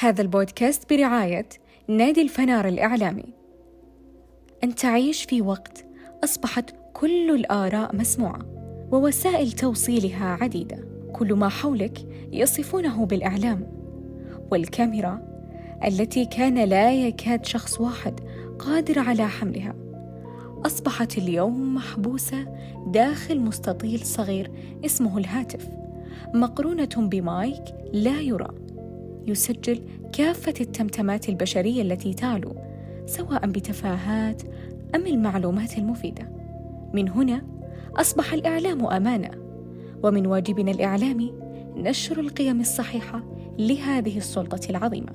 هذا البودكاست برعاية نادي الفنار الإعلامي. أن تعيش في وقت أصبحت كل الآراء مسموعة ووسائل توصيلها عديدة، كل ما حولك يصفونه بالإعلام، والكاميرا التي كان لا يكاد شخص واحد قادر على حملها. أصبحت اليوم محبوسة داخل مستطيل صغير اسمه الهاتف مقرونة بمايك لا يرى. يسجل كافة التمتمات البشرية التي تعلو سواء بتفاهات أم المعلومات المفيدة. من هنا أصبح الإعلام أمانة ومن واجبنا الإعلامي نشر القيم الصحيحة لهذه السلطة العظيمة.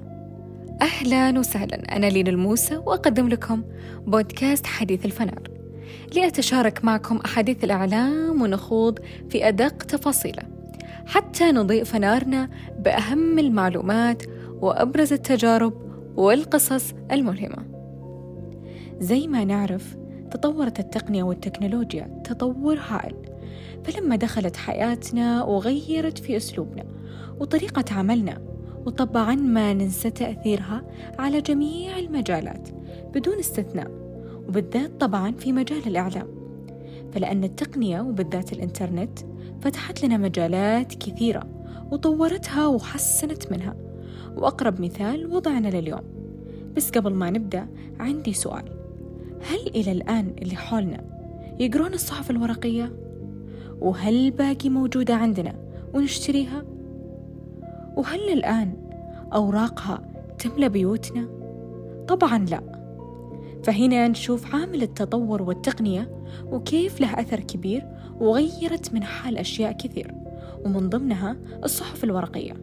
أهلا وسهلا أنا لين الموسى وأقدم لكم بودكاست حديث الفنار لأتشارك معكم أحاديث الإعلام ونخوض في أدق تفاصيله. حتى نضيء فنارنا بأهم المعلومات وأبرز التجارب والقصص الملهمة. زي ما نعرف تطورت التقنية والتكنولوجيا تطور هائل. فلما دخلت حياتنا وغيرت في أسلوبنا وطريقة عملنا وطبعا ما ننسى تأثيرها على جميع المجالات بدون استثناء وبالذات طبعا في مجال الإعلام. فلأن التقنية وبالذات الإنترنت فتحت لنا مجالات كثيرة وطورتها وحسنت منها وأقرب مثال وضعنا لليوم بس قبل ما نبدأ عندي سؤال هل إلى الآن اللي حولنا يقرون الصحف الورقية؟ وهل باقي موجودة عندنا ونشتريها؟ وهل الآن أوراقها تملى بيوتنا؟ طبعا لا فهنا نشوف عامل التطور والتقنية وكيف له أثر كبير وغيرت من حال أشياء كثير ومن ضمنها الصحف الورقية.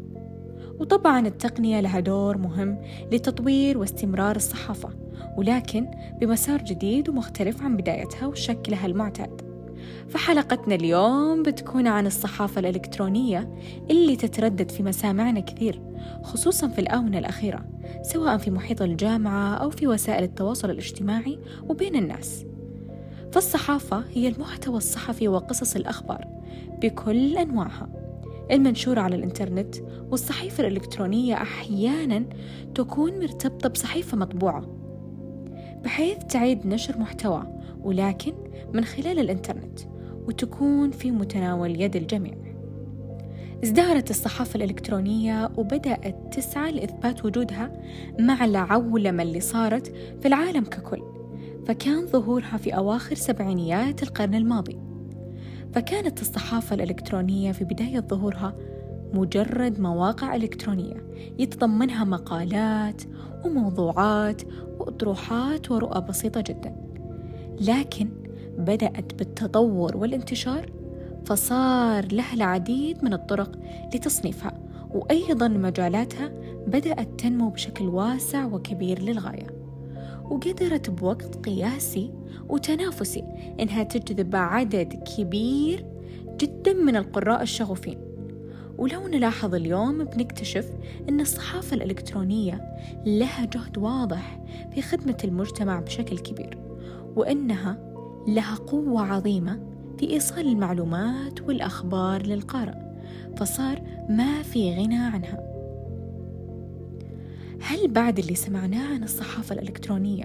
وطبعا التقنية لها دور مهم لتطوير واستمرار الصحافة ولكن بمسار جديد ومختلف عن بدايتها وشكلها المعتاد. فحلقتنا اليوم بتكون عن الصحافة الإلكترونية اللي تتردد في مسامعنا كثير خصوصا في الآونة الأخيرة سواء في محيط الجامعة أو في وسائل التواصل الاجتماعي وبين الناس. فالصحافة هي المحتوى الصحفي وقصص الأخبار بكل أنواعها المنشورة على الإنترنت والصحيفة الإلكترونية أحيانا تكون مرتبطة بصحيفة مطبوعة بحيث تعيد نشر محتوى ولكن من خلال الإنترنت وتكون في متناول يد الجميع. ازدهرت الصحافة الإلكترونية وبدأت تسعى لإثبات وجودها مع العولمة اللي صارت في العالم ككل. فكان ظهورها في أواخر سبعينيات القرن الماضي. فكانت الصحافة الإلكترونية في بداية ظهورها مجرد مواقع إلكترونية يتضمنها مقالات وموضوعات وأطروحات ورؤى بسيطة جدا. لكن بدأت بالتطور والانتشار فصار لها العديد من الطرق لتصنيفها وأيضا مجالاتها بدأت تنمو بشكل واسع وكبير للغاية. وقدرت بوقت قياسي وتنافسي إنها تجذب عدد كبير جدا من القراء الشغوفين. ولو نلاحظ اليوم بنكتشف أن الصحافة الإلكترونية لها جهد واضح في خدمة المجتمع بشكل كبير وأنها لها قوة عظيمة في إيصال المعلومات والأخبار للقارئ فصار ما في غنى عنها. هل بعد اللي سمعناه عن الصحافة الإلكترونية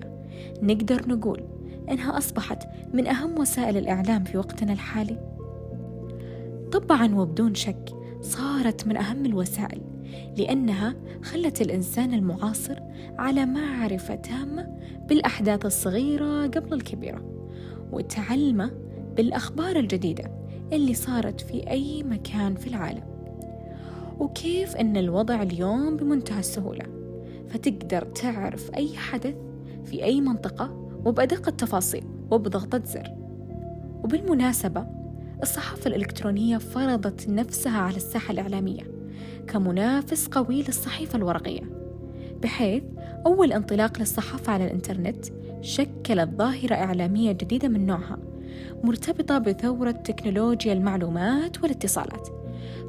نقدر نقول إنها أصبحت من أهم وسائل الإعلام في وقتنا الحالي؟ طبعا وبدون شك صارت من أهم الوسائل لأنها خلت الإنسان المعاصر على معرفة تامة بالأحداث الصغيرة قبل الكبيرة وتعلمه بالأخبار الجديدة اللي صارت في أي مكان في العالم وكيف أن الوضع اليوم بمنتهى السهولة فتقدر تعرف أي حدث في أي منطقة وبأدق التفاصيل وبضغطة زر وبالمناسبة الصحافة الإلكترونية فرضت نفسها على الساحة الإعلامية كمنافس قوي للصحيفة الورقية بحيث أول انطلاق للصحافة على الإنترنت شكلت ظاهرة إعلامية جديدة من نوعها مرتبطة بثورة تكنولوجيا المعلومات والاتصالات.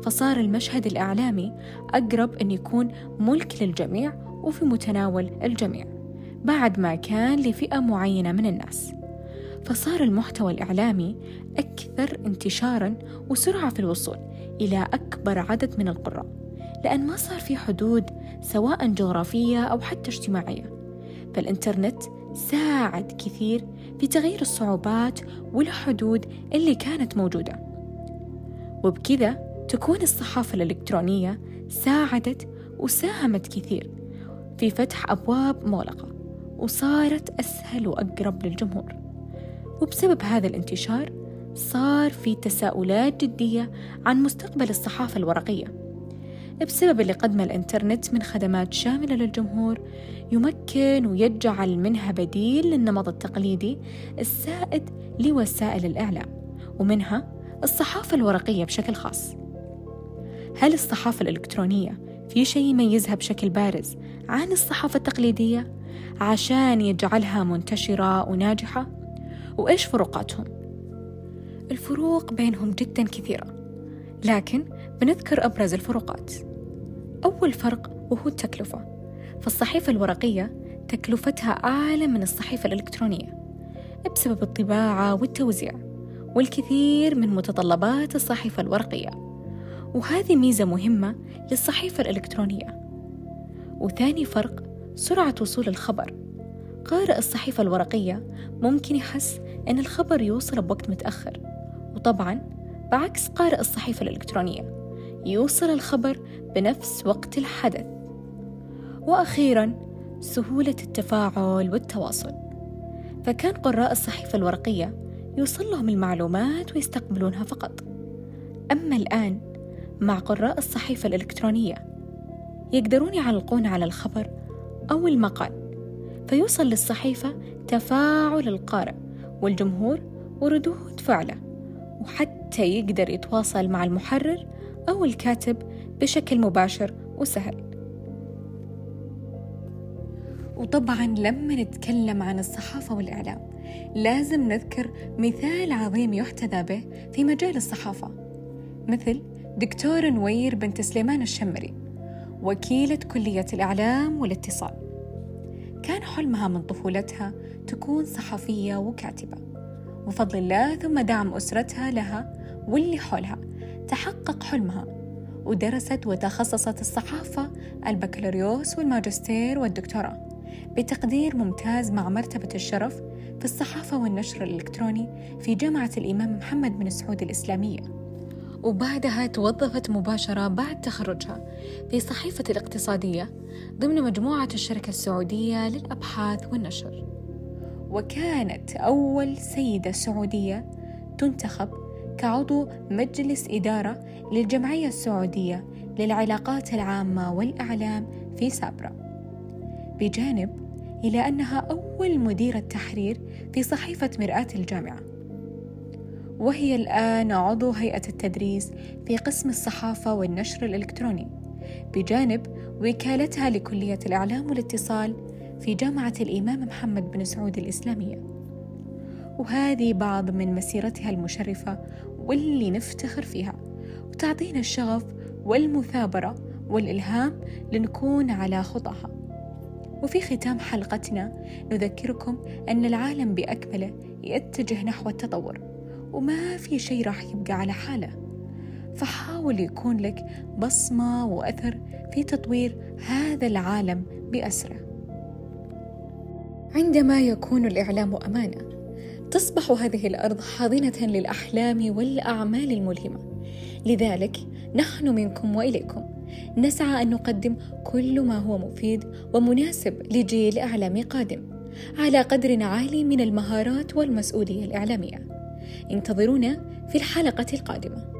فصار المشهد الإعلامي أقرب أن يكون ملك للجميع وفي متناول الجميع بعد ما كان لفئة معينة من الناس. فصار المحتوى الإعلامي أكثر انتشارا وسرعة في الوصول إلى أكبر عدد من القراء لأن ما صار في حدود سواء جغرافية أو حتى اجتماعية. فالإنترنت ساعد كثير في تغيير الصعوبات والحدود اللي كانت موجودة. وبكذا تكون الصحافة الإلكترونية ساعدت وساهمت كثير في فتح أبواب مغلقة وصارت أسهل وأقرب للجمهور. وبسبب هذا الانتشار صار في تساؤلات جدية عن مستقبل الصحافة الورقية. بسبب اللي قدمه الإنترنت من خدمات شاملة للجمهور يمكن ويجعل منها بديل للنمط التقليدي السائد لوسائل الإعلام ومنها الصحافة الورقية بشكل خاص. هل الصحافة الإلكترونية في شيء يميزها بشكل بارز عن الصحافة التقليدية عشان يجعلها منتشرة وناجحة؟ وإيش فروقاتهم؟ الفروق بينهم جدا كثيرة لكن بنذكر أبرز الفروقات أول فرق وهو التكلفة فالصحيفة الورقية تكلفتها أعلى من الصحيفة الإلكترونية بسبب الطباعة والتوزيع والكثير من متطلبات الصحيفة الورقية وهذه ميزة مهمة للصحيفة الإلكترونية. وثاني فرق سرعة وصول الخبر. قارئ الصحيفة الورقية ممكن يحس أن الخبر يوصل بوقت متأخر. وطبعا بعكس قارئ الصحيفة الإلكترونية يوصل الخبر بنفس وقت الحدث. وأخيرا سهولة التفاعل والتواصل. فكان قراء الصحيفة الورقية يوصل لهم المعلومات ويستقبلونها فقط. أما الآن مع قراء الصحيفة الإلكترونية. يقدرون يعلقون على الخبر أو المقال. فيوصل للصحيفة تفاعل القارئ والجمهور وردود فعله وحتى يقدر يتواصل مع المحرر أو الكاتب بشكل مباشر وسهل. وطبعا لما نتكلم عن الصحافة والإعلام لازم نذكر مثال عظيم يحتذى به في مجال الصحافة مثل دكتور نوير بنت سليمان الشمري وكيلة كلية الإعلام والاتصال. كان حلمها من طفولتها تكون صحفية وكاتبة. وفضل الله ثم دعم أسرتها لها واللي حولها. تحقق حلمها ودرست وتخصصت الصحافة البكالوريوس والماجستير والدكتوراه. بتقدير ممتاز مع مرتبة الشرف في الصحافة والنشر الإلكتروني في جامعة الإمام محمد بن سعود الإسلامية. وبعدها توظفت مباشرة بعد تخرجها في صحيفة الاقتصادية ضمن مجموعة الشركة السعودية للأبحاث والنشر. وكانت أول سيدة سعودية تنتخب كعضو مجلس إدارة للجمعية السعودية للعلاقات العامة والإعلام في سابرا. بجانب إلى أنها أول مديرة تحرير في صحيفة مرآة الجامعة. وهي الآن عضو هيئة التدريس في قسم الصحافة والنشر الإلكتروني. بجانب وكالتها لكلية الإعلام والاتصال في جامعة الإمام محمد بن سعود الإسلامية. وهذه بعض من مسيرتها المشرفة واللي نفتخر فيها. وتعطينا الشغف والمثابرة والإلهام لنكون على خطاها. وفي ختام حلقتنا نذكركم أن العالم بأكمله يتجه نحو التطور. وما في شيء راح يبقى على حالة. فحاول يكون لك بصمة وأثر في تطوير هذا العالم بأسرة. عندما يكون الإعلام أمانة تصبح هذه الأرض حاضنة للأحلام والأعمال الملهمة. لذلك نحن منكم وإليكم. نسعى أن نقدم كل ما هو مفيد ومناسب لجيل إعلامي قادم على قدر عالي من المهارات والمسؤولية الإعلامية. انتظرونا في الحلقة القادمة.